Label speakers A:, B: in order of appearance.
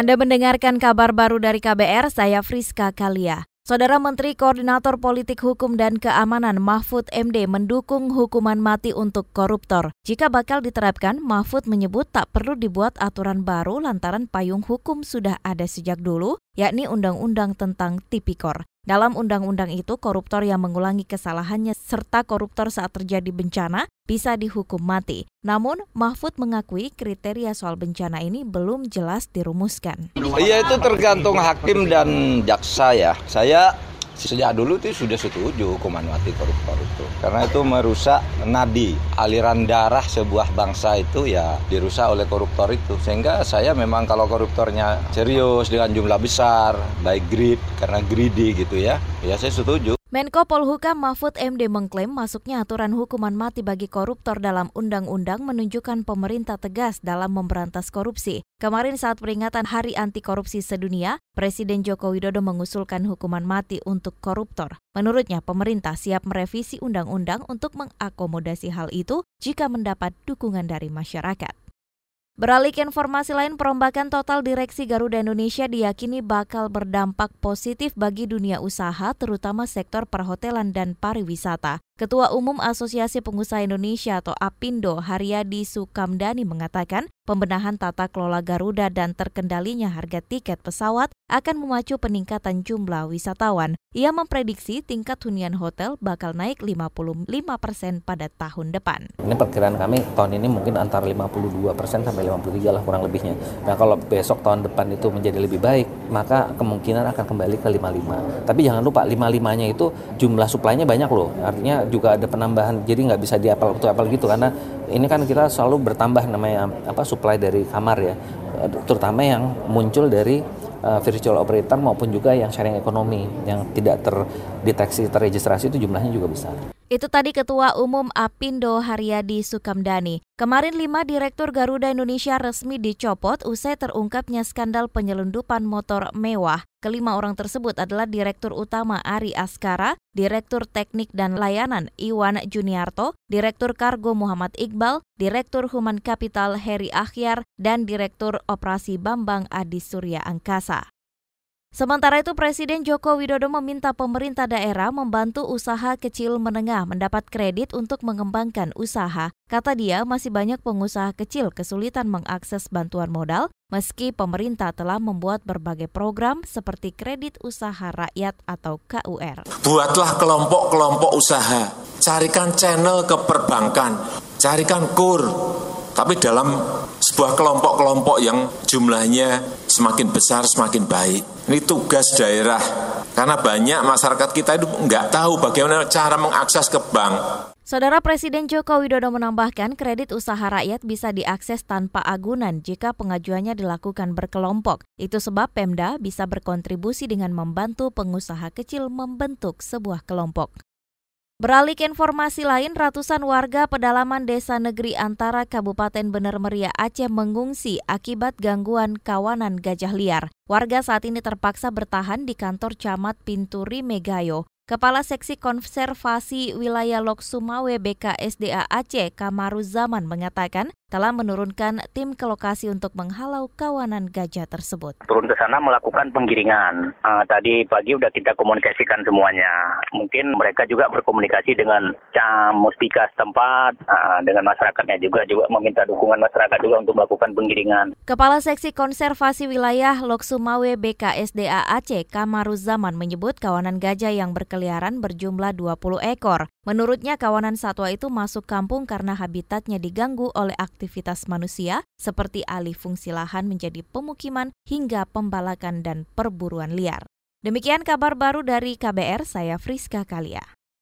A: Anda mendengarkan kabar baru dari KBR, saya Friska Kalia. Saudara Menteri Koordinator Politik Hukum dan Keamanan Mahfud MD mendukung hukuman mati untuk koruptor. Jika bakal diterapkan, Mahfud menyebut tak perlu dibuat aturan baru lantaran payung hukum sudah ada sejak dulu, yakni Undang-Undang tentang Tipikor. Dalam undang-undang itu, koruptor yang mengulangi kesalahannya serta koruptor saat terjadi bencana bisa dihukum mati. Namun, Mahfud mengakui kriteria soal bencana ini belum jelas dirumuskan.
B: Iya itu tergantung hakim dan jaksa ya. Saya sejak dulu itu sudah setuju hukuman mati koruptor itu. Karena itu merusak nadi aliran darah sebuah bangsa itu ya dirusak oleh koruptor itu. Sehingga saya memang kalau koruptornya serius dengan jumlah besar baik greed karena greedy gitu ya ya saya setuju
A: Menko Polhukam Mahfud MD mengklaim masuknya aturan hukuman mati bagi koruptor dalam undang-undang menunjukkan pemerintah tegas dalam memberantas korupsi. Kemarin saat peringatan Hari Anti Korupsi Sedunia, Presiden Joko Widodo mengusulkan hukuman mati untuk koruptor. Menurutnya, pemerintah siap merevisi undang-undang untuk mengakomodasi hal itu jika mendapat dukungan dari masyarakat. Beralih ke informasi lain, perombakan total direksi Garuda Indonesia diyakini bakal berdampak positif bagi dunia usaha, terutama sektor perhotelan dan pariwisata. Ketua Umum Asosiasi Pengusaha Indonesia atau APindo Haryadi Sukamdani mengatakan pembenahan tata kelola Garuda dan terkendalinya harga tiket pesawat akan memacu peningkatan jumlah wisatawan. Ia memprediksi tingkat hunian hotel bakal naik 55 persen pada tahun depan.
C: Ini perkiraan kami tahun ini mungkin antara 52 persen sampai 53 lah kurang lebihnya. Nah kalau besok tahun depan itu menjadi lebih baik, maka kemungkinan akan kembali ke 55. Tapi jangan lupa 55-nya itu jumlah suplainya banyak loh. Artinya juga ada penambahan jadi nggak bisa di apel to gitu karena ini kan kita selalu bertambah namanya apa supply dari kamar ya terutama yang muncul dari uh, virtual operator maupun juga yang sharing ekonomi yang tidak terdeteksi terregistrasi itu jumlahnya juga besar.
A: Itu tadi Ketua Umum Apindo Haryadi Sukamdani. Kemarin lima Direktur Garuda Indonesia resmi dicopot usai terungkapnya skandal penyelundupan motor mewah. Kelima orang tersebut adalah Direktur Utama Ari Askara, Direktur Teknik dan Layanan Iwan Juniarto, Direktur Kargo Muhammad Iqbal, Direktur Human Capital Heri Akhyar, dan Direktur Operasi Bambang Adi Surya Angkasa. Sementara itu Presiden Joko Widodo meminta pemerintah daerah membantu usaha kecil menengah mendapat kredit untuk mengembangkan usaha. Kata dia, masih banyak pengusaha kecil kesulitan mengakses bantuan modal meski pemerintah telah membuat berbagai program seperti kredit usaha rakyat atau KUR.
D: Buatlah kelompok-kelompok usaha, carikan channel ke perbankan, carikan kur, tapi dalam sebuah kelompok-kelompok yang jumlahnya semakin besar semakin baik. Ini tugas daerah karena banyak masyarakat kita itu nggak tahu bagaimana cara mengakses ke bank.
A: Saudara Presiden Joko Widodo menambahkan kredit usaha rakyat bisa diakses tanpa agunan jika pengajuannya dilakukan berkelompok. Itu sebab Pemda bisa berkontribusi dengan membantu pengusaha kecil membentuk sebuah kelompok. Beralih ke informasi lain, ratusan warga pedalaman desa negeri antara Kabupaten Bener Meriah Aceh mengungsi akibat gangguan kawanan gajah liar. Warga saat ini terpaksa bertahan di kantor camat Pinturi Megayo. Kepala Seksi Konservasi Wilayah Lok Sumawe BKSDA Aceh Kamaruzaman mengatakan telah menurunkan tim ke lokasi untuk menghalau kawanan gajah tersebut.
E: Turun ke sana melakukan penggiringan. Uh, tadi pagi udah kita komunikasikan semuanya. Mungkin mereka juga berkomunikasi dengan cam mustika setempat, uh, dengan masyarakatnya juga juga meminta dukungan masyarakat juga untuk melakukan penggiringan.
A: Kepala Seksi Konservasi Wilayah Lok Sumawe BKSDA Aceh Kamaruzaman menyebut kawanan gajah yang berkeliaran berjumlah 20 ekor. Menurutnya kawanan satwa itu masuk kampung karena habitatnya diganggu oleh aktivitas manusia seperti alih fungsi lahan menjadi pemukiman hingga pembalakan dan perburuan liar. Demikian kabar baru dari KBR, saya Friska Kalia.